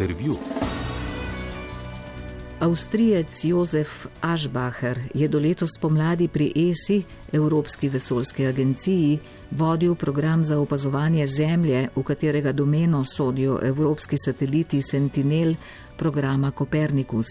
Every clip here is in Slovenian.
Intervju. Avstrijec Jozef Ašbacher je do letos pomladi pri ESI, Evropski vesoljski agenciji, vodil program za opazovanje Zemlje, v katerega domeno sodijo evropski sateliti Sentinel programa Copernicus.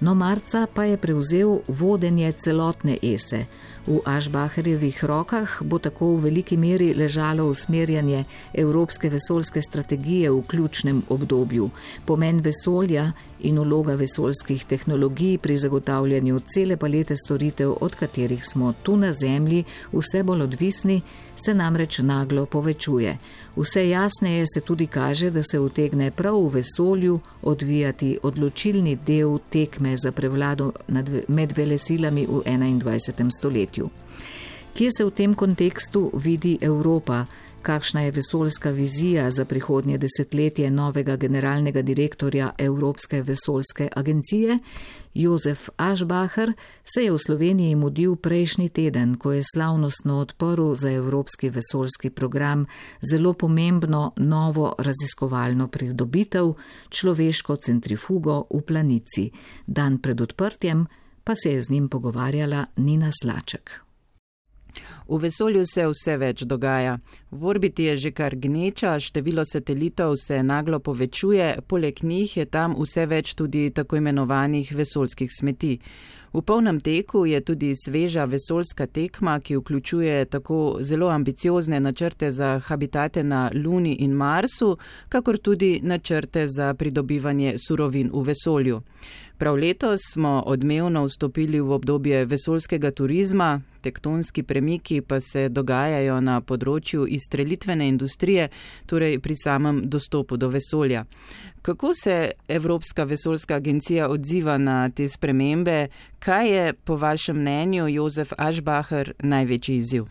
No, marca pa je prevzel vodenje celotne ESE. V Ašbaherjevih rokah bo tako v veliki meri ležalo usmerjanje evropske vesoljske strategije v ključnem obdobju, pomen vesolja in vloga vesoljskih tehnologij pri zagotavljanju cele palete storitev, od katerih smo tu na Zemlji vse bolj odvisni, se namreč naglo povečuje. Vse jasneje se tudi kaže, da se utegne prav v vesolju odvijati odločilni del tekme za prevlado med velesilami v 21. stoletju. Kje se v tem kontekstu vidi Evropa? Kakšna je vesoljska vizija za prihodnje desetletje novega generalnega direktorja Evropske vesoljske agencije. Jozef Ašbacher se je v Sloveniji mudil prejšnji teden, ko je slavnostno odprl za Evropski vesoljski program zelo pomembno novo raziskovalno pridobitev, človeško centrifugo v planici. Dan pred odprtjem pa se je z njim pogovarjala Nina Slaček. V vesolju se vse več dogaja. V orbiti je že kar gneča, število satelitov se naglo povečuje, poleg njih je tam vse več tudi tako imenovanih vesoljskih smeti. V polnem teku je tudi sveža vesoljska tekma, ki vključuje tako zelo ambiciozne načrte za habitate na Luni in Marsu, kakor tudi načrte za pridobivanje surovin v vesolju. Prav letos smo odmevno vstopili v obdobje vesoljskega turizma, tektonski premiki pa se dogajajo na področju izstrelitvene industrije, torej pri samem dostopu do vesolja. Kako se Evropska vesoljska agencija odziva na te spremembe? Kaj je po vašem mnenju, Jozef Ašbacher, največji izziv?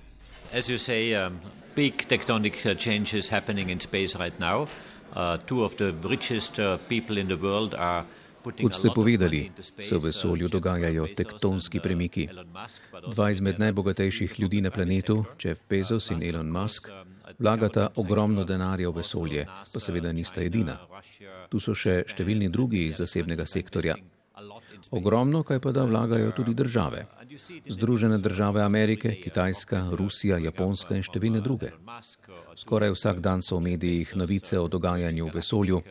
Um, big tectonic uh, changes happening in space right now. Uh, two of the richest uh, people in the world are Kot ste povedali, se v vesolju dogajajo tektonski premiki. Dva izmed najbogatejših ljudi na planetu, Jeff Bezos in Elon Musk, vlagata ogromno denarja v vesolje, pa seveda nista edina. Tu so še številni drugi iz zasebnega sektorja. Ogromno kaj pa da vlagajo tudi države. Združene države Amerike, Kitajska, Rusija, Japonska in številne druge. Skoraj vsak dan so v medijih novice o dogajanju v vesolju.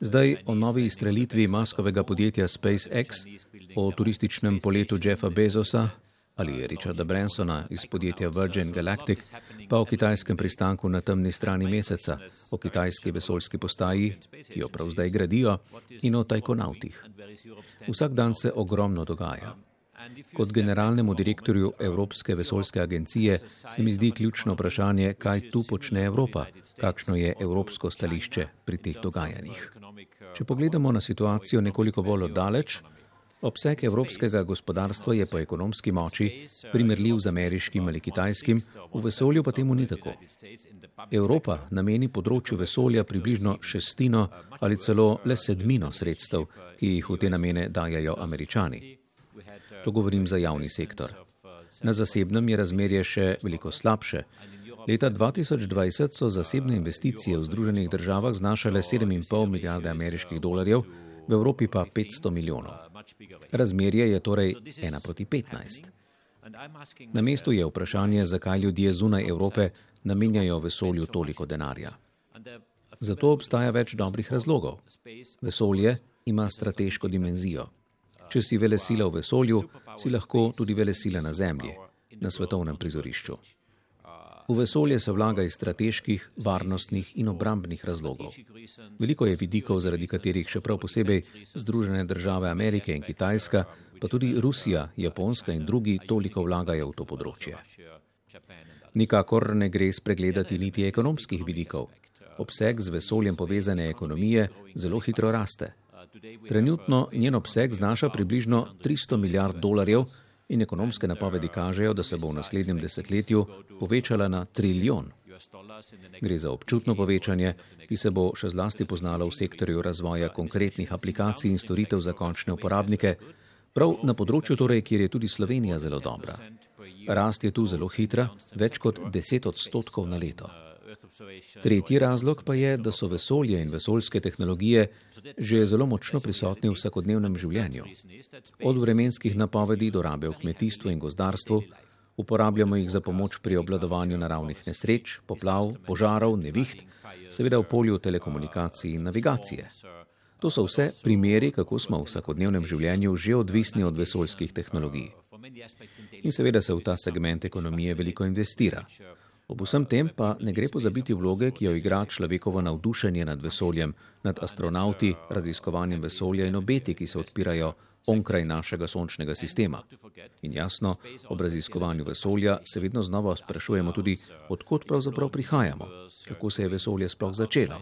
Zdaj o novi izstrelitvi maskovega podjetja SpaceX, o turističnem poletu Jeffa Bezosa ali Richarda Bransona iz podjetja Virgin Galactic, pa o kitajskem pristanku na temni strani meseca, o kitajski vesoljski postaji, ki jo prav zdaj gradijo, in o tajkonautih. Vsak dan se ogromno dogaja. Kot generalnemu direktorju Evropske vesoljske agencije se mi zdi ključno vprašanje, kaj tu počne Evropa, kakšno je evropsko stališče pri teh dogajanjih. Če pogledamo na situacijo nekoliko bolj oddaleč, obseg evropskega gospodarstva je po ekonomski moči primerljiv z ameriškim ali kitajskim, v vesolju pa temu ni tako. Evropa nameni področju vesolja približno šestino ali celo le sedmino sredstev, ki jih v te namene dajajo američani. To govorim za javni sektor. Na zasebnem je razmerje še veliko slabše. Leta 2020 so zasebne investicije v Združenih državah znašale 7,5 milijarde ameriških dolarjev, v Evropi pa 500 milijonov. Razmerje je torej 1 proti 15. Na mestu je vprašanje, zakaj ljudje zunaj Evrope namenjajo vesolju toliko denarja. Zato obstaja več dobrih razlogov. Vesolje ima strateško dimenzijo. Če si vele sila v vesolju, si lahko tudi vele sila na Zemlji, na svetovnem prizorišču. V vesolje se vlaga iz strateških, varnostnih in obrambnih razlogov. Veliko je vidikov, zaradi katerih še prav posebej Združene države Amerike in Kitajska, pa tudi Rusija, Japonska in drugi toliko vlagajo v to področje. Nikakor ne gre spregledati niti ekonomskih vidikov. Obseg z vesoljem povezane ekonomije zelo hitro raste. Trenutno njen obseg znaša približno 300 milijard dolarjev in ekonomske napovedi kažejo, da se bo v naslednjem desetletju povečala na trilijon. Gre za občutno povečanje, ki se bo še zlasti poznalo v sektorju razvoja konkretnih aplikacij in storitev za končne uporabnike, prav na področju torej, kjer je tudi Slovenija zelo dobra. Rast je tu zelo hitra, več kot 10 odstotkov na leto. Tretji razlog pa je, da so vesolje in vesoljske tehnologije že zelo močno prisotni v vsakodnevnem življenju. Od vremenskih napovedi do rabe v kmetijstvu in gozdarstvu, uporabljamo jih za pomoč pri obladovanju naravnih nesreč, poplav, požarov, neviht, seveda v polju telekomunikacij in navigacije. To so vse primeri, kako smo v vsakodnevnem življenju že odvisni od vesoljskih tehnologij. In seveda se v ta segment ekonomije veliko investira. Ob vsem tem pa ne gre pozabiti vloge, ki jo igra človekovo navdušenje nad vesoljem, nad astronauti, raziskovanjem vesolja in obeti, ki se odpirajo onkraj našega sončnega sistema. In jasno, ob raziskovanju vesolja se vedno znova sprašujemo tudi, odkot pravzaprav prihajamo, kako se je vesolje sploh začelo.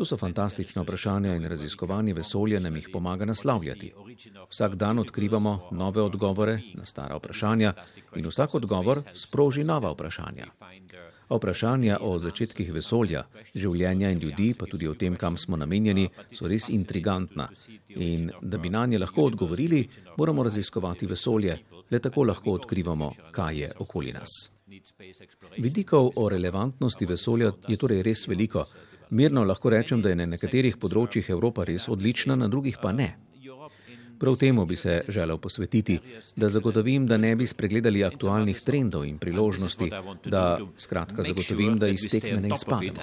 To so fantastična vprašanja in raziskovanje vesolja nam jih pomaga naslavljati. Vsak dan odkrivamo nove odgovore na stara vprašanja in vsak odgovor sproži nova vprašanja. A vprašanja o začetkih vesolja, življenja in ljudi, pa tudi o tem, kam smo namenjeni, so res intrigantna. In da bi na nje lahko odgovorili, moramo raziskovati vesolje, le tako lahko odkrivamo, kaj je okoli nas. Vidikov o relevantnosti vesolja je torej res veliko. Mirno lahko rečem, da je na nekaterih področjih Evropa res odlična, na drugih pa ne. Prav temu bi se želel posvetiti, da zagotovim, da ne bi spregledali aktualnih trendov in priložnosti, da skratka zagotovim, da iz tekme ne izpademo.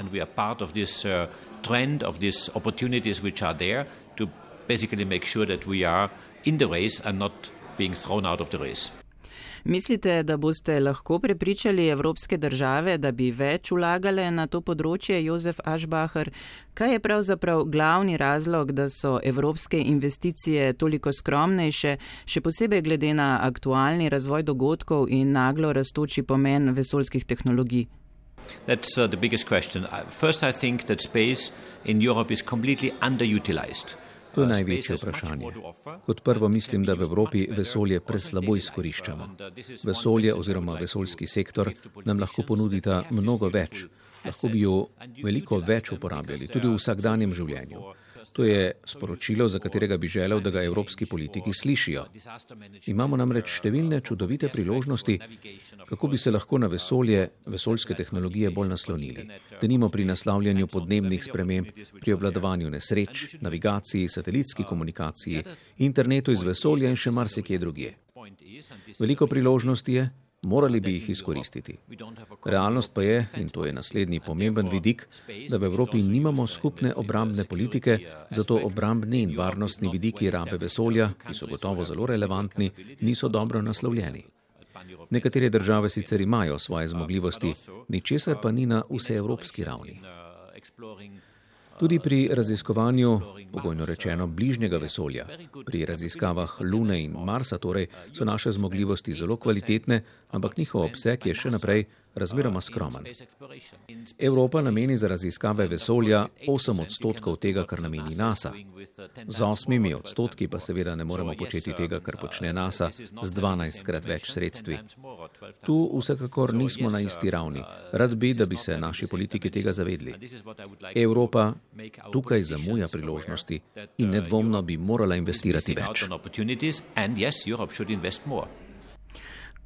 Mislite, da boste lahko prepričali evropske države, da bi več vlagale na to področje, Jozef Ašbacher? Kaj je pravzaprav glavni razlog, da so evropske investicije toliko skromnejše, še posebej glede na aktualni razvoj dogodkov in naglo rastoči pomen vesoljskih tehnologij? That's uh, the biggest question. Uh, first, I think that space in Europe is completely underutilized. To je največje vprašanje. Kot prvo mislim, da v Evropi vesolje preslabo izkoriščamo. Vesolje oziroma vesoljski sektor nam lahko ponudita mnogo več. Lahko bi jo veliko več uporabljali, tudi v vsakdanjem življenju. To je sporočilo, za katerega bi želel, da ga evropski politiki slišijo. Imamo namreč številne čudovite priložnosti, kako bi se lahko na vesolje, vesoljske tehnologije bolj naslonili. Da nimo pri naslavljanju podnebnih sprememb, pri obladovanju nesreč, navigaciji, satelitski komunikaciji, internetu iz vesolja in še marsikje drugje. Veliko priložnosti je, Morali bi jih izkoristiti. Realnost pa je, in to je naslednji pomemben vidik, da v Evropi nimamo skupne obrambne politike, zato obrambni in varnostni vidiki rabe vesolja, ki so gotovo zelo relevantni, niso dobro naslovljeni. Nekatere države sicer imajo svoje zmogljivosti, ničesar pa ni na vseevropski ravni. Tudi pri raziskovanju, pogojno rečeno, bližnjega vesolja, pri raziskavah Lune in Marsa, torej, so naše zmogljivosti zelo kvalitetne, ampak njihov obseg je še naprej razmeroma skromen. Evropa nameni za raziskave vesolja 8 odstotkov tega, kar nameni NASA. Z 8 odstotki pa seveda ne moremo početi tega, kar počne NASA, z 12 krat več sredstvi. Tu vsekakor nismo na isti ravni. Rad bi, da bi se naši politiki tega zavedli. Evropa tukaj zamuja priložnosti in nedvomno bi morala investirati več.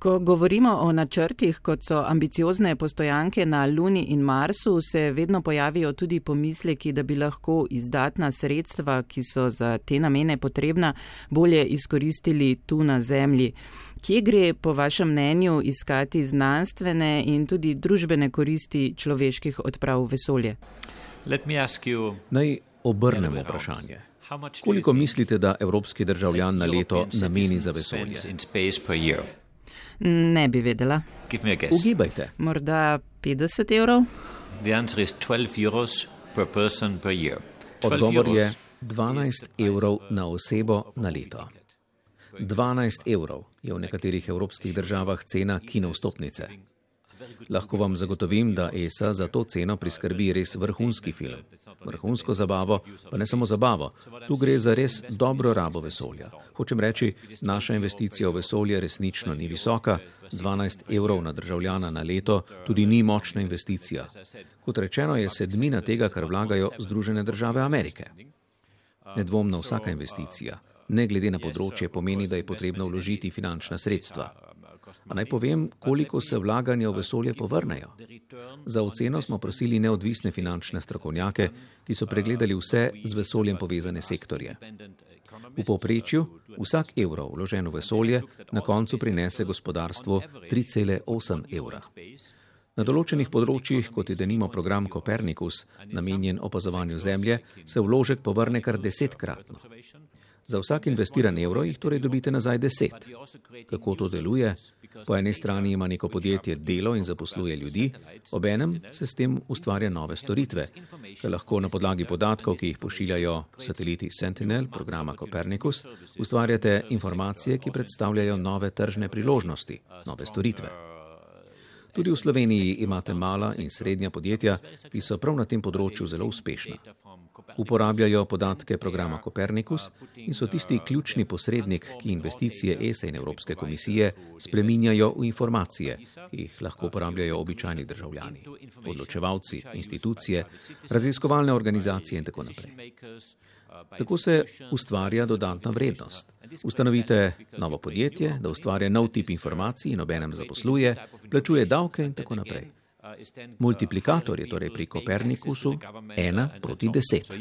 Ko govorimo o načrtih, kot so ambiciozne postojanke na Luni in Marsu, se vedno pojavijo tudi pomisleki, da bi lahko izdatna sredstva, ki so za te namene potrebna, bolje izkoristili tu na Zemlji. Kje gre, po vašem mnenju, iskati znanstvene in tudi družbene koristi človeških odprav v vesolje? Naj obrnemo vprašanje. Koliko mislite, da evropski državljan na leto nameni za vesolje? Ne bi vedela. Ugibajte. Morda 50 evrov? Odgovor je 12 evrov na osebo na leto. 12 evrov je v nekaterih evropskih državah cena kinovstopnice. Lahko vam zagotovim, da ESA za to ceno priskrbi res vrhunski film. Vrhunsko zabavo, pa ne samo zabavo. Tu gre za res dobro rabo vesolja. Hočem reči, naša investicija v vesolje resnično ni visoka. 12 evrov na državljana na leto tudi ni močna investicija. Kot rečeno, je sedmina tega, kar vlagajo Združene države Amerike. Nedvomno vsaka investicija, ne glede na področje, pomeni, da je potrebno vložiti finančna sredstva. A naj povem, koliko se vlaganja v vesolje povrnejo. Za oceno smo prosili neodvisne finančne strokovnjake, ki so pregledali vse z vesoljem povezane sektorje. V povprečju vsak evro vložen v vesolje na koncu prinese gospodarstvu 3,8 evra. Na določenih področjih, kot je denimo program Kopernikus, namenjen opazovanju Zemlje, se vložek povrne kar desetkratno. Za vsak investiran evro jih torej dobite nazaj deset. Kako to deluje? Po eni strani ima neko podjetje delo in zaposluje ljudi, obenem se s tem ustvarja nove storitve, ki lahko na podlagi podatkov, ki jih pošiljajo sateliti Sentinel, programa Copernicus, ustvarjate informacije, ki predstavljajo nove tržne priložnosti, nove storitve. Tudi v Sloveniji imate mala in srednja podjetja, ki so prav na tem področju zelo uspešna. Uporabljajo podatke programa Copernicus in so tisti ključni posrednik, ki investicije ESA in Evropske komisije spreminjajo v informacije, ki jih lahko uporabljajo običajni državljani, odločevalci, institucije, raziskovalne organizacije in tako naprej. Tako se ustvarja dodatna vrednost. Ustanovite novo podjetje, da ustvarja nov tip informacij in obenem zaposluje, plačuje davke in tako naprej. Multiplikator je torej pri Kopernikusu 1 proti 10.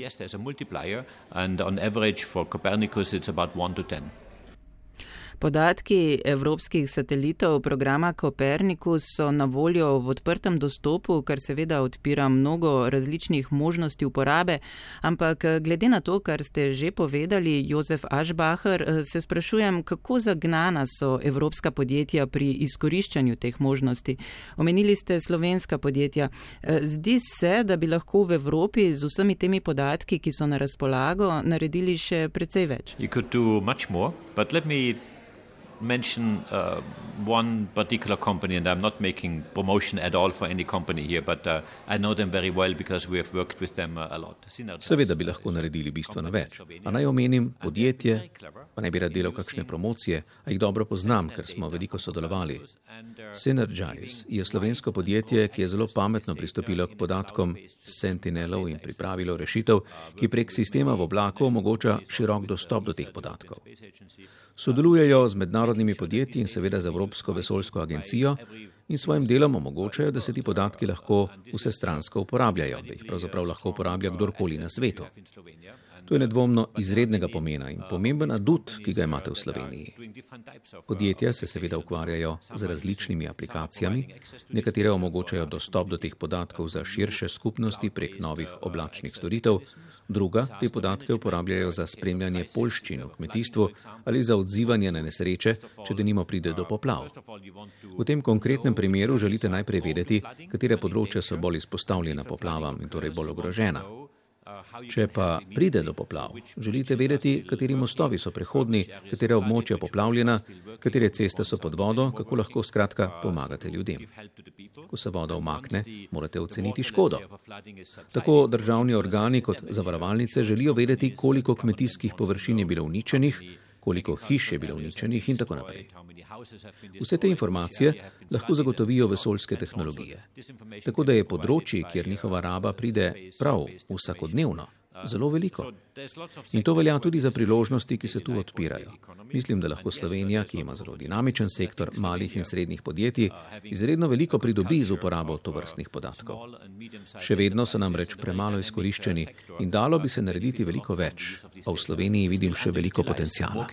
Podatki evropskih satelitov programa Copernicus so na voljo v odprtem dostopu, kar seveda odpira mnogo različnih možnosti uporabe, ampak glede na to, kar ste že povedali, Jozef Ašbacher, se sprašujem, kako zagnana so evropska podjetja pri izkoriščanju teh možnosti. Omenili ste slovenska podjetja. Zdi se, da bi lahko v Evropi z vsemi temi podatki, ki so na razpolago, naredili še precej več mention uh, one particular company, and I'm not making promotion at all for any company here, but uh, I know them very well because we have worked with them uh, a lot. Seveda bi lahko naredili bistveno več. A naj omenim podjetje, pa ne bi rad delal kakšne promocije, a jih dobro poznam, ker smo veliko sodelovali. Synergize je slovensko podjetje, ki je zelo pametno pristopilo k podatkom Sentinelov in pripravilo rešitev, ki prek sistema v oblaku omogoča širok dostop do teh podatkov. Sodelujejo z mednarodnimi podjetji in seveda z Evropsko vesoljsko agencijo in svojim delom omogočajo, da se ti podatki lahko vsestransko uporabljajo, da jih pravzaprav lahko uporablja kdorkoli na svetu. To je nedvomno izrednega pomena in pomemben adut, ki ga imate v Sloveniji. Podjetja se seveda ukvarjajo z različnimi aplikacijami, nekatere omogočajo dostop do teh podatkov za širše skupnosti prek novih oblačnih storitev, druga te podatke uporabljajo za spremljanje polščin v kmetijstvu ali za odzivanje na nesreče, če denimo pride do poplav. V tem konkretnem primeru želite najprej vedeti, katere področja so bolj izpostavljena poplavam in torej bolj ogrožena. Če pa pride do poplav, želite vedeti, kateri mostovi so prehodni, katera območja poplavljena, katere ceste so pod vodo, kako lahko skratka pomagate ljudem. Ko se voda umakne, morate oceniti škodo. Tako državni organi kot zavarovalnice želijo vedeti, koliko kmetijskih površin je bilo uničenih, koliko hiš je bilo uničenih in tako naprej. Vse te informacije lahko zagotovijo vesoljske tehnologije. Tako da je področji, kjer njihova raba pride prav vsakodnevno, zelo veliko. In to velja tudi za priložnosti, ki se tu odpirajo. Mislim, da lahko Slovenija, ki ima zelo dinamičen sektor malih in srednjih podjetij, izredno veliko pridobi z uporabo tovrstnih podatkov. Še vedno so nam reč premalo izkoriščeni in dalo bi se narediti veliko več, a v Sloveniji vidim še veliko potencijala.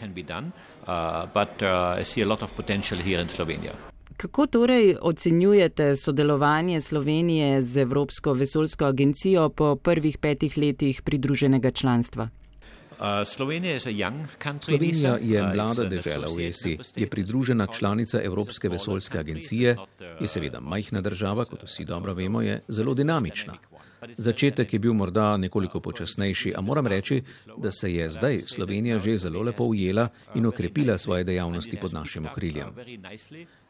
Kako torej ocenjujete sodelovanje Slovenije z Evropsko vesoljsko agencijo po prvih petih letih pridruženega članstva? Uh, Slovenija je mlada dežela v ESI, je pridružena članica Evropske vesoljske agencije, je seveda majhna država, kot vsi dobro vemo, je zelo dinamična. Začetek je bil morda nekoliko počasnejši, a moram reči, da se je zdaj Slovenija že zelo lepo ujela in okrepila svoje dejavnosti pod našim okriljem.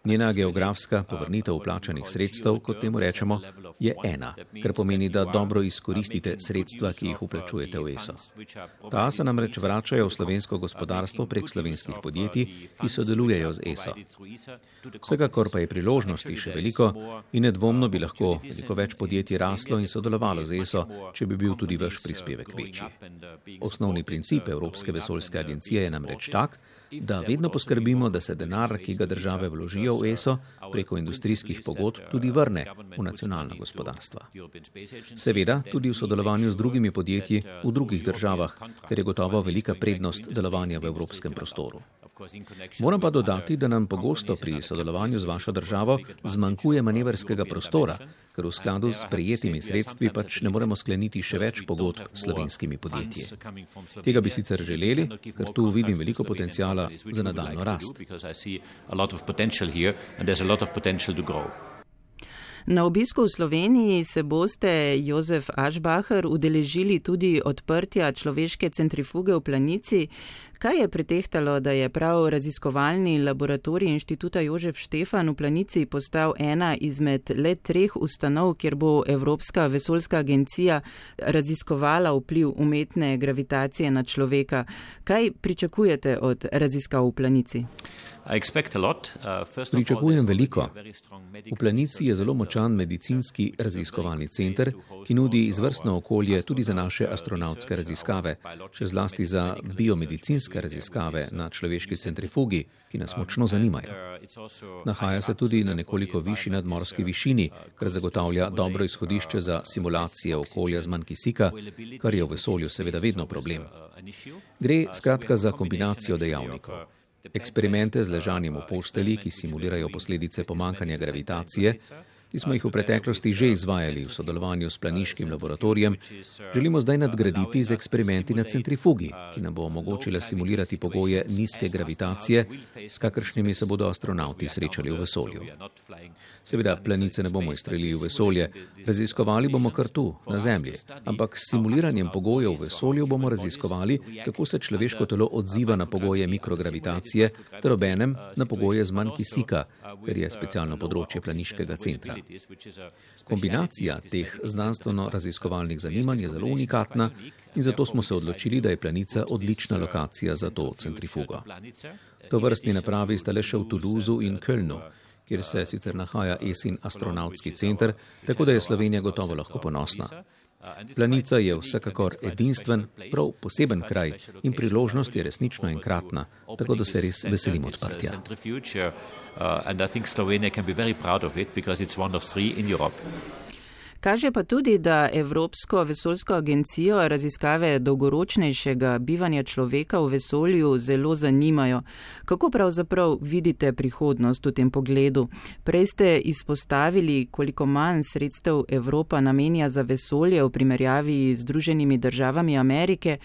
Njena geografska povrnitev vplačanih sredstev, kot temu rečemo, je ena, kar pomeni, da dobro izkoristite sredstva, ki jih vplačujete v ESO. Ta se namreč vračajo v slovensko gospodarstvo prek slovenskih podjetij, ki sodelujejo z ESO. Vsekakor pa je priložnosti še veliko in nedvomno bi lahko veliko več podjetij raslo in sodelovalo z ESO, če bi bil tudi vaš prispevek večji. Osnovni princip Evropske vesoljske agencije je namreč tak, da vedno poskrbimo, da se denar, ki ga države vložijo v ESO preko industrijskih pogodb tudi vrne v nacionalna gospodarstva. Seveda tudi v sodelovanju z drugimi podjetji v drugih državah, ker je gotovo velika prednost delovanja v evropskem prostoru. Moram pa dodati, da nam pogosto pri sodelovanju z vašo državo zmanjkuje manevrskega prostora, ker v skladu s prijetimi sredstvi pač ne moremo skleniti še več pogodb s slovenskimi podjetji. Tega bi sicer želeli, ker tu vidim veliko potencijala za nadaljno rast. Na obisku v Sloveniji se boste, Jozef Ašbacher, udeležili tudi odprtja človeške centrifuge v Planici. Kaj je pretehtalo, da je prav raziskovalni laboratorij inštituta Jožef Štefan v Planici postal ena izmed le treh ustanov, kjer bo Evropska vesoljska agencija raziskovala vpliv umetne gravitacije na človeka? Kaj pričakujete od raziskav v Planici? Uh, Pričakujem veliko. V Planici je zelo močan medicinski raziskovalni center, ki nudi izvrstno okolje tudi za naše astronautske raziskave, še zlasti za biomedicinske raziskave na človeški centrifugi, ki nas močno zanimajo. Nahaja se tudi na nekoliko višji nadmorski višini, kar zagotavlja dobro izhodišče za simulacije okolja z manj kisika, kar je v vesolju seveda vedno problem. Gre skratka za kombinacijo dejavnikov. Eksperimente z ležanjem v posteli, ki simulirajo posledice pomankanja gravitacije, ki smo jih v preteklosti že izvajali v sodelovanju s planiškim laboratorijem, želimo zdaj nadgraditi z eksperimenti na centrifugi, ki nam bo omogočila simulirati pogoje nizke gravitacije, s kakršnimi se bodo astronauti srečali v vesolju. Seveda, planice ne bomo izstrelili v vesolje, raziskovali bomo kar tu, na Zemlji, ampak s simuliranjem pogojev v vesolju bomo raziskovali, kako se človeško telo odziva na pogoje mikrogravitacije, ter obenem na pogoje z manj kisika, ker je specialno področje planiškega centra. Kombinacija teh znanstveno-raziskovalnih zanimanj je zelo unikatna in zato smo se odločili, da je planica odlična lokacija za to centrifugo. To vrstni napravi sta le še v Toulouseu in Kölnu, kjer se sicer nahaja ESIN astronautski center, tako da je Slovenija gotovo lahko ponosna. Planica je vsekakor edinstven, prav poseben kraj in priložnost je resnično enkratna, tako da se res veselim odprtja. Kaže pa tudi, da Evropsko vesoljsko agencijo raziskave dolgoročnejšega bivanja človeka v vesolju zelo zanimajo. Kako pravzaprav vidite prihodnost v tem pogledu? Prej ste izpostavili, koliko manj sredstev Evropa namenja za vesolje v primerjavi z Združenimi državami Amerike.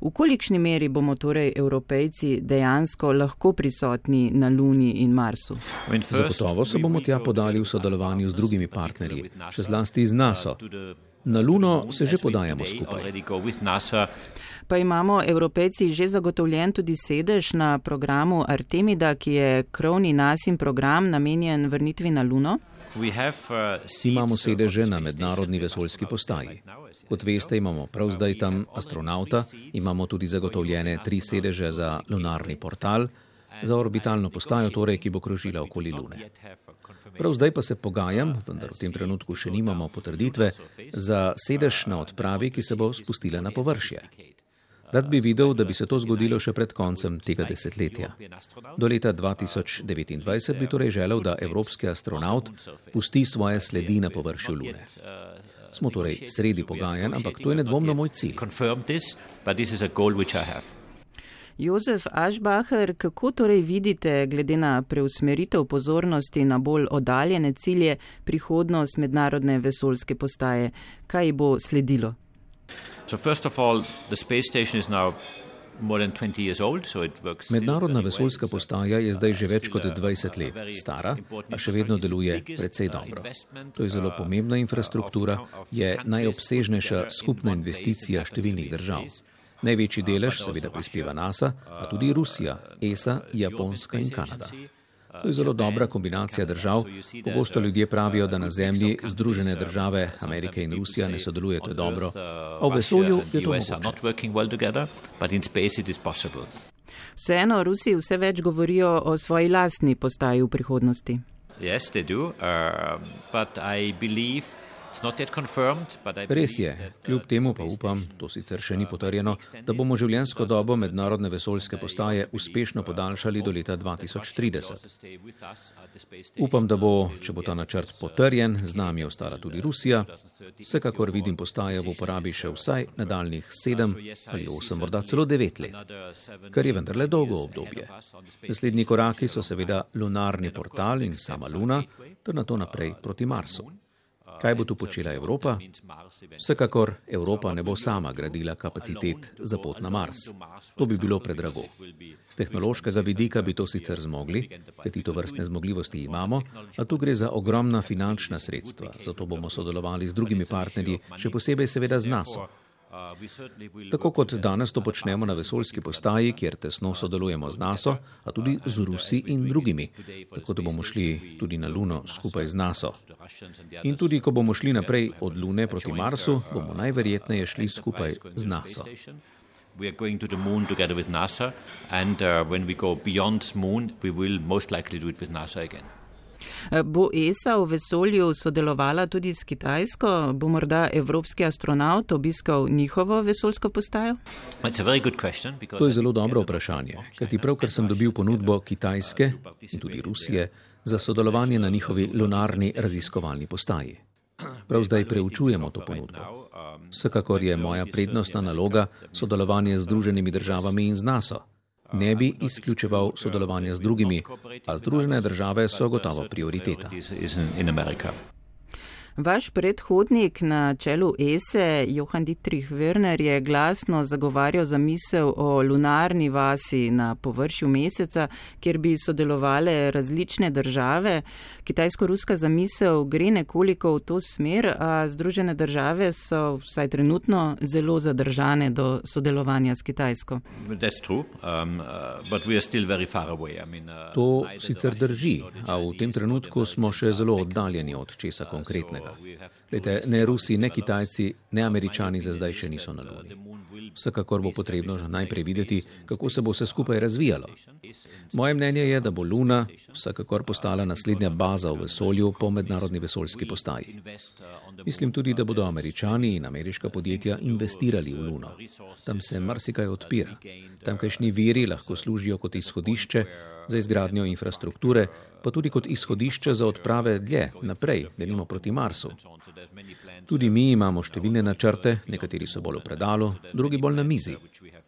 V kolikšni meri bomo torej evropejci dejansko lahko prisotni na Luni in Marsu? Zagotovo se bomo tja podali v sodelovanju z drugimi partnerji, še zlasti z NASA. Na Luno se že podajamo skupaj. Pa imamo evropejci že zagotovljen tudi sedež na programu Artemida, ki je krovni nasim program namenjen vrnitvi na Luno? Imamo sedeže na mednarodni vesoljski postaji. Kot veste, imamo prav zdaj tam astronauta, imamo tudi zagotovljene tri sedeže za lunarni portal, za orbitalno postajo, torej, ki bo krožila okoli Lune. Prav zdaj pa se pogajam, vendar v tem trenutku še nimamo potrditve, za sedež na odpravi, ki se bo spustila na površje. Rad bi videl, da bi se to zgodilo še pred koncem tega desetletja. Do leta 2029 bi torej želel, da evropski astronaut pusti svoje sledi na površju Lune. Smo torej sredi pogajanj, ampak to je nedvomno moj cilj. Jozef Ašbacher, kako torej vidite, glede na preusmeritev pozornosti na bolj oddaljene cilje, prihodnost mednarodne vesoljske postaje? Kaj bo sledilo? Mednarodna vesoljska postaja je zdaj že več kot 20 let stara, a še vedno deluje precej dobro. To je zelo pomembna infrastruktura, je najobsežnejša skupna investicija številnih držav. Največji delež seveda prispeva NASA, pa tudi Rusija, ESA, Japonska in Kanada. To je zelo dobra kombinacija držav. Pogosto ljudje pravijo, da na Zemlji Združene države Amerike in Rusija ne sodelujete dobro, a v vesolju je to mogoče. Vseeno Rusi vse več govorijo o svoji lastni postaji v prihodnosti. Yes, they do, uh, but I believe Res je, kljub temu pa upam, to sicer še ni potrjeno, da bomo življenjsko dobo mednarodne vesoljske postaje uspešno podaljšali do leta 2030. Upam, da bo, če bo ta načrt potrjen, z nami ostala tudi Rusija. Vsekakor vidim postaje v uporabi še vsaj nadaljnih sedem ali osem, morda celo devet let, kar je vendarle dolgo obdobje. Naslednji koraki so seveda lunarni portal in sama Luna, ter na to naprej proti Marsu. Kaj bo tu počela Evropa? Vsekakor Evropa ne bo sama gradila kapacitet za pot na Mars. To bi bilo predrago. Z tehnološkega vidika bi to sicer zmogli, ker ti to vrstne zmogljivosti imamo, a tu gre za ogromna finančna sredstva. Zato bomo sodelovali z drugimi partnerji, še posebej seveda z NASA. Tako kot danes to počnemo na vesoljski postaji, kjer tesno sodelujemo z NATO, a tudi z Rusi in drugimi. Tako da bomo šli tudi na Luno skupaj z NATO. In tudi, ko bomo šli naprej od Lune proti Marsu, bomo najverjetneje šli skupaj z NATO. We are going to the moon together with NASA, and uh, when we go beyond moon, we will most likely do it with NASA again. Bo ESA v vesolju sodelovala tudi s Kitajsko? Bo morda evropski astronaut obiskal njihovo vesoljsko postajo? To je zelo dobro vprašanje, kajti pravkar sem dobil ponudbo Kitajske in tudi Rusije za sodelovanje na njihovi lunarni raziskovalni postaji. Prav zdaj preučujemo to ponudbo. Vsekakor je moja prednostna naloga sodelovanje z Združenimi državami in z NASA ne bi izključeval sodelovanja z drugimi, a Združene države so gotovo prioriteta. Vaš predhodnik na čelu ESE, Johan Dietrich Werner, je glasno zagovarjal zamisel o lunarni vasi na površju meseca, kjer bi sodelovale različne države. Kitajsko-ruska zamisel gre nekoliko v to smer, a Združene države so vsaj trenutno zelo zadržane do sodelovanja s Kitajsko. Um, uh, uh, to sicer drži, a v tem trenutku smo še zelo oddaljeni od česa konkretnega. Lete, ne Rusi, ne Kitajci, ne Američani za zdaj še niso na Luni. Vsekakor bo potrebno najprej videti, kako se bo vse skupaj razvijalo. Moje mnenje je, da bo Luna vsekakor postala naslednja baza v vesolju po mednarodni vesoljski postaji. Mislim tudi, da bodo Američani in ameriška podjetja investirali v Luno. Tam se marsikaj odpira. Tamkajšnji viri lahko služijo kot izhodišče za izgradnjo infrastrukture, pa tudi kot izhodišče za odprave dlje naprej, delimo proti Marsu. Tudi mi imamo številne načrte, nekateri so bolj v predalu, drugi bolj na mizi.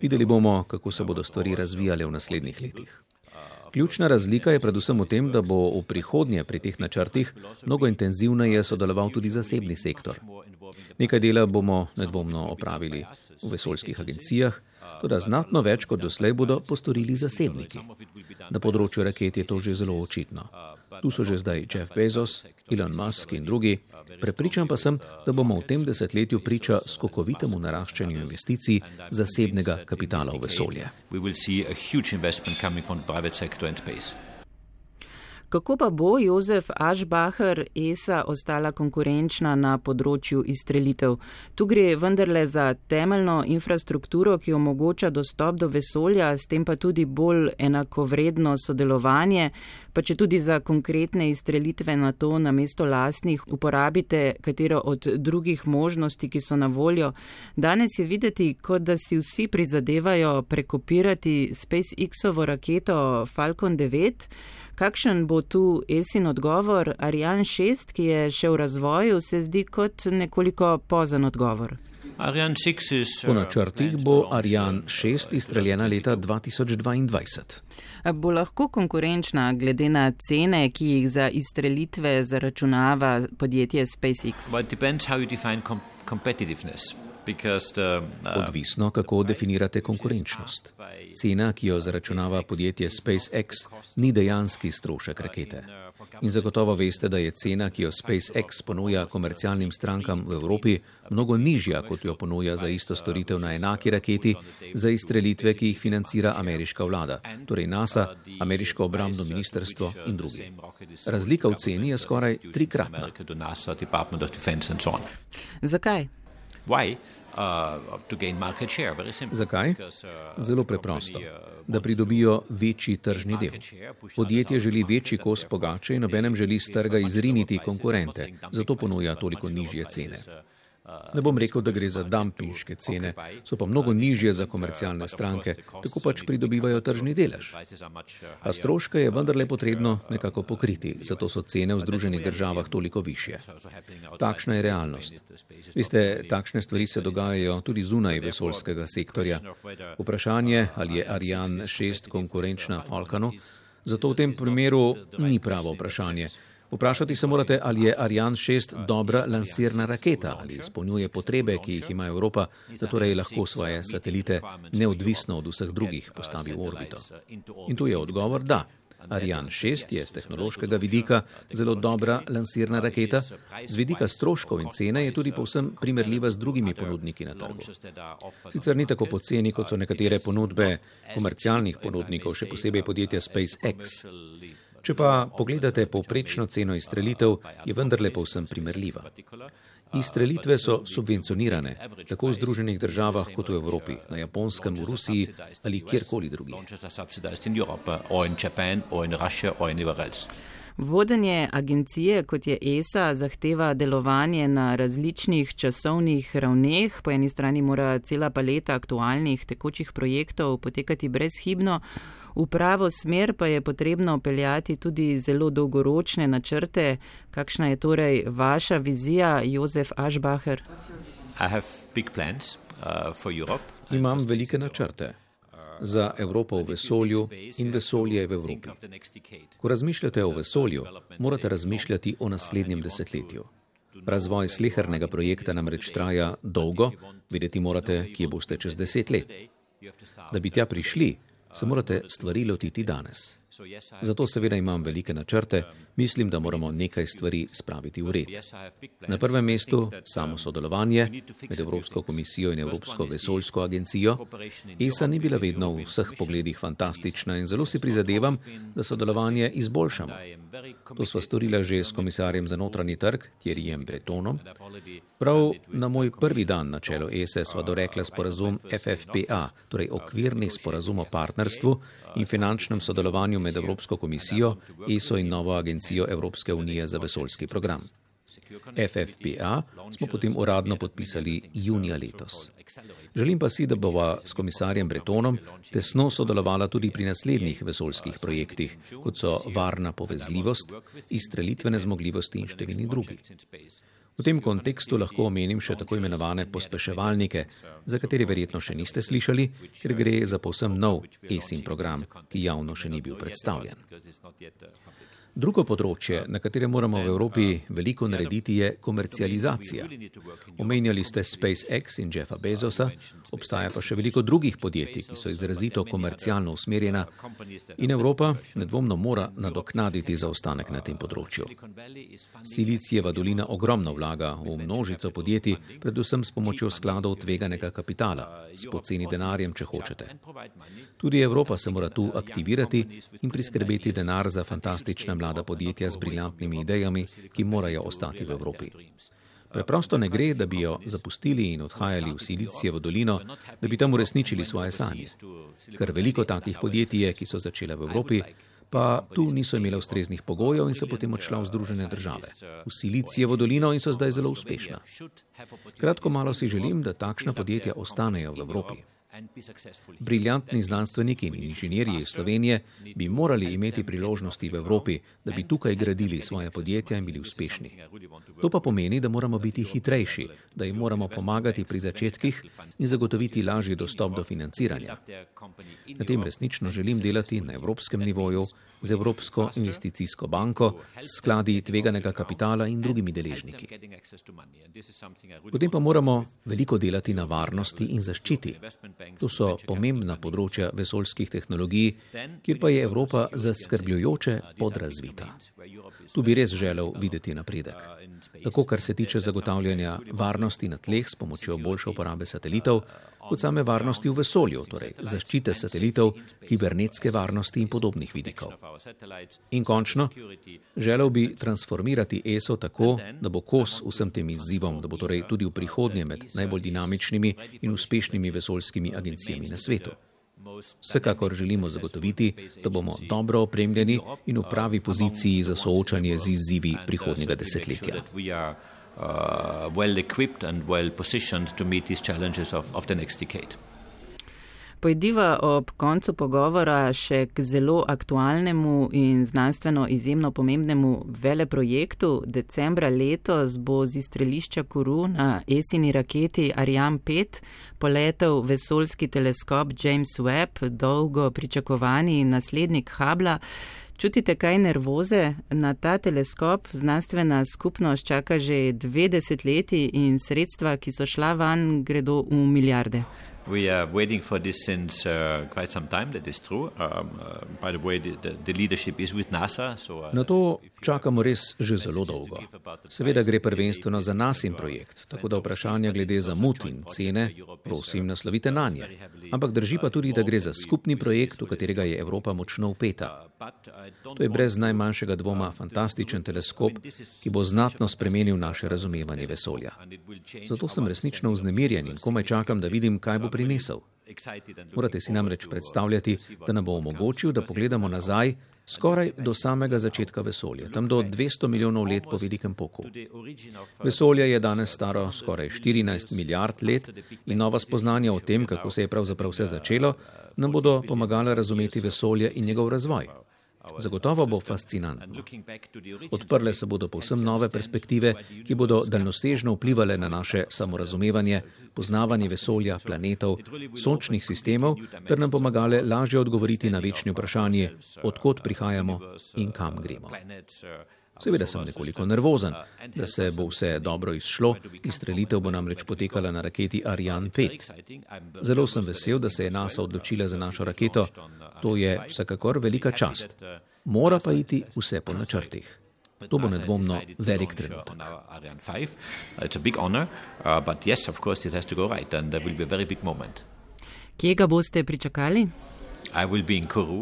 Videli bomo, kako se bodo stvari razvijale v naslednjih letih. Ključna razlika je predvsem v tem, da bo v prihodnje pri teh načrtih mnogo intenzivneje sodeloval tudi zasebni sektor. Nekaj dela bomo nedvomno opravili v vesoljskih agencijah, Toda znatno več kot doslej bodo postorili zasebniki. Na področju raket je to že zelo očitno. Tu so že zdaj Jeff Bezos, Elon Musk in drugi. Prepričan pa sem, da bomo v tem desetletju priča skokovitemu naraščanju investicij zasebnega kapitala v vesolje. Kako pa bo Jozef Ašbacher ESA ostala konkurenčna na področju izstrelitev? Tu gre vendarle za temeljno infrastrukturo, ki omogoča dostop do vesolja, s tem pa tudi bolj enakovredno sodelovanje, pa če tudi za konkretne izstrelitve na to na mesto lastnih uporabite katero od drugih možnosti, ki so na voljo. Danes je videti, kot da si vsi prizadevajo prekopirati SpaceX-ovo raketo Falcon 9. Kakšen bo tu esin odgovor? Ariane 6, ki je še v razvoju, se zdi kot nekoliko pozen odgovor. Po načrtih bo Ariane 6 izstreljena leta 2022. Bo lahko konkurenčna glede na cene, ki jih za izstrelitve zaračunava podjetje SpaceX? Uh, Odvisno, kako definirate konkurenčnost. Cena, ki jo zaračunava podjetje SpaceX, ni dejanski strošek rakete. In zagotovo veste, da je cena, ki jo SpaceX ponuja komercialnim strankam v Evropi, mnogo nižja, kot jo ponuja za isto storitev na enaki raketi za izstrelitve, ki jih financira ameriška vlada, torej NASA, ameriško obramno ministrstvo in drugi. Razlika v ceni je skoraj trikratna. Zakaj? Why? Zakaj? Zelo preprosto. Da pridobijo večji tržni del. Podjetje želi večji kos pogače in obenem želi z trga izriniti konkurente, zato ponuja toliko nižje cene. Ne bom rekel, da gre za dampinške cene, so pa mnogo nižje za komercialne stranke, tako pač pridobivajo tržni delež. A stroške je vendarle potrebno nekako pokriti, zato so cene v Združenih državah toliko više. Takšna je realnost. Veste, takšne stvari se dogajajo tudi zunaj vesolskega sektorja. Vprašanje, ali je Ariane 6 konkurenčna Falconu, zato v tem primeru ni pravo vprašanje. Vprašati se morate, ali je Ariane 6 dobra lansirna raketa, ali izpolnjuje potrebe, ki jih ima Evropa, da torej lahko svoje satelite neodvisno od vseh drugih postavi v orbito. In tu je odgovor da. Ariane 6 je z tehnološkega vidika zelo dobra lansirna raketa, z vidika stroškov in cene je tudi povsem primerljiva z drugimi ponudniki na trgu. Sicer ni tako poceni, kot so nekatere ponudbe komercialnih ponudnikov, še posebej podjetja SpaceX. Če pa pogledate povprečno ceno izstrelitev, je vendarle povsem primerljiva. Izstrelitve so subvencionirane, tako v Združenih državah kot v Evropi, na Japonskem, v Rusiji ali kjerkoli drugje. Vodenje agencije, kot je ESA, zahteva delovanje na različnih časovnih ravneh. Po eni strani mora cela paleta aktualnih tekočih projektov potekati brezhibno, v pravo smer pa je potrebno peljati tudi zelo dolgoročne načrte. Kakšna je torej vaša vizija, Jozef Ašbacher? Uh, Imam velike načrte za Evropo v vesolju in vesolje v Evropi. Ko razmišljate o vesolju, morate razmišljati o naslednjem desetletju. Razvoj slehernega projekta namreč traja dolgo, vedeti morate, kje boste čez deset let. Da bi tja prišli, se morate stvari lotiti danes. Zato seveda imam velike načrte, mislim, da moramo nekaj stvari spraviti v red. Na prvem mestu samo sodelovanje med Evropsko komisijo in Evropsko vesoljsko agencijo. ESA ni bila vedno v vseh pogledih fantastična in zelo si prizadevam, da sodelovanje izboljšamo. To sva storila že s komisarjem za notranji trg, Thierryjem Bretonom. Prav na moj prvi dan na čelu ESA sva dorekla sporazum FFPA, torej okvirni sporazum o partnerstvu in finančnem sodelovanju med Evropsko komisijo, ESO in novo agencijo Evropske unije za vesoljski program. FFPA smo potem uradno podpisali junija letos. Želim pa si, da bova s komisarjem Bretonom tesno sodelovala tudi pri naslednjih vesoljskih projektih, kot so varna povezljivost, izstrelitvene zmogljivosti in številni drugi. V tem kontekstu lahko omenim še tako imenovane pospeševalnike, za katere verjetno še niste slišali, ker gre za povsem nov ESIN program, ki javno še ni bil predstavljen. Drugo področje, na katerem moramo v Evropi veliko narediti, je komercializacija. Omenjali ste SpaceX in Jeffa Bezosa, obstaja pa še veliko drugih podjetij, ki so izrazito komercialno usmerjena in Evropa nedvomno mora nadoknaditi zaostanek na tem področju. Silicijeva dolina ogromno vlaga v množico podjetij, predvsem s pomočjo skladov tveganega kapitala, s poceni denarjem, če hočete. Tudi Evropa se mora tu aktivirati in priskrbeti denar za fantastična mlada podjetja z briljantnimi idejami, ki morajo ostati v Evropi. Preprosto ne gre, da bi jo zapustili in odhajali v Silicijevo dolino, da bi tam uresničili svoje sanje. Ker veliko takih podjetij je, ki so začele v Evropi, pa tu niso imele ustreznih pogojev in so potem odšla v Združene države, v Silicijevo dolino in so zdaj zelo uspešna. Kratko malo si želim, da takšna podjetja ostanejo v Evropi. Briljantni znanstveniki in inženirji iz Slovenije bi morali imeti priložnosti v Evropi, da bi tukaj gradili svoje podjetja in bili uspešni. To pa pomeni, da moramo biti hitrejši, da jim moramo pomagati pri začetkih in zagotoviti lažji dostop do financiranja. Na tem resnično želim delati na evropskem nivoju, z Evropsko investicijsko banko, s skladi tveganega kapitala in drugimi deležniki. Potem pa moramo veliko delati na varnosti in zaščiti. To so pomembna področja vesoljskih tehnologij, kjer pa je Evropa zaskrbljujoče podrazvita. Tu bi res želel videti napredek. Tako, kar se tiče zagotavljanja varnosti na tleh s pomočjo boljše uporabe satelitov, kot same varnosti v vesolju, torej zaščite satelitov, kibernetske varnosti in podobnih vidikov. In končno, želel bi transformirati ESO tako, da bo kos vsem tem izzivom, da bo torej tudi v prihodnje med najbolj dinamičnimi in uspešnimi vesoljskimi agencijami na svetu. Vsekakor želimo zagotoviti, da bomo dobro opremljeni in v pravi poziciji za soočanje z izzivi prihodnjega desetletja. Uh, well equipped and well positioned to meet these challenges of, of the next decade. Pojdiva ob koncu pogovora še k zelo aktualnemu in znanstveno izjemno pomembnemu veleprojektu. Decembra letos bo z izstrelišča Kuru na esini raketi Ariane 5 poletel vesoljski teleskop James Webb, dolgo pričakovani naslednik Habla. Čutite kaj nervoze? Na ta teleskop znanstvena skupnost čaka že dve desetletji in sredstva, ki so šla van, gredo v milijarde. We are waiting for this since uh, quite some time, that is true. Um, uh, by the way, the, the leadership is with NASA. So, uh, Na to čakamo res že zelo dolgo. Seveda gre prvenstveno za nas in projekt, tako da vprašanja glede zamud in cene, prosim, naslovite na nje. Ampak drži pa tudi, da gre za skupni projekt, v katerega je Evropa močno upeta. To je brez najmanjšega dvoma fantastičen teleskop, ki bo znatno spremenil naše razumevanje vesolja. Zato sem resnično vznemirjen in komaj čakam, da vidim, kaj bo prinesel. Morate si namreč predstavljati, da nam bo omogočil, da pogledamo nazaj skoraj do samega začetka vesolja, tam do 200 milijonov let po velikem poku. Vesolje je danes staro skoraj 14 milijard let in nova spoznanja o tem, kako se je pravzaprav vse začelo, nam bodo pomagala razumeti vesolje in njegov razvoj. Zagotovo bo fascinantno. Odprle se bodo povsem nove perspektive, ki bodo daljnosežno vplivali na naše samorazumevanje, poznavanje vesolja, planetov, sončnih sistemov, ter nam pomagale lažje odgovoriti na večni vprašanje, odkot prihajamo in kam gremo. Seveda sem nekoliko nervozen, da se bo vse dobro izšlo, izstrelitev bo namreč potekala na raketi Ariane 5. Zelo sem vesel, da se je NASA odločila za našo raketo. To je vsekakor velika čast. Mora pa iti vse po načrtih. To bo nedvomno velik trenutek. Kje ga boste pričakali?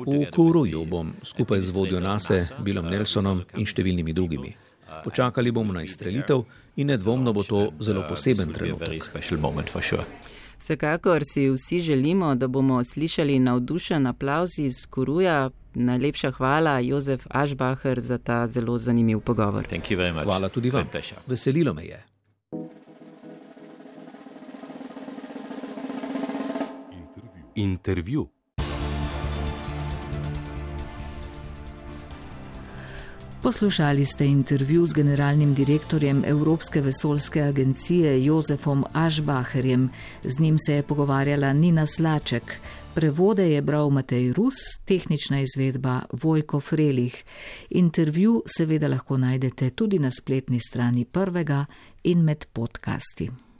V Kuruju bom skupaj z vodjo Nase, Bilom Nelsonom in številnimi drugimi. Počakali bomo na izstrelitev in nedvomno bo to zelo poseben trenutek. Vsekakor si vsi želimo, da bomo slišali navdušen aplauz iz Kuruja. Najlepša hvala, Jozef Ašbacher, za ta zelo zanimiv pogovor. Hvala tudi vam. Veselilo me je. Intervju. Poslušali ste intervju z generalnim direktorjem Evropske vesoljske agencije Jozefom Ašbaherjem. Z njim se je pogovarjala Nina Slaček. Prevode je bral Matej Rus, tehnična izvedba Vojko Frelih. Intervju seveda lahko najdete tudi na spletni strani prvega in med podcasti.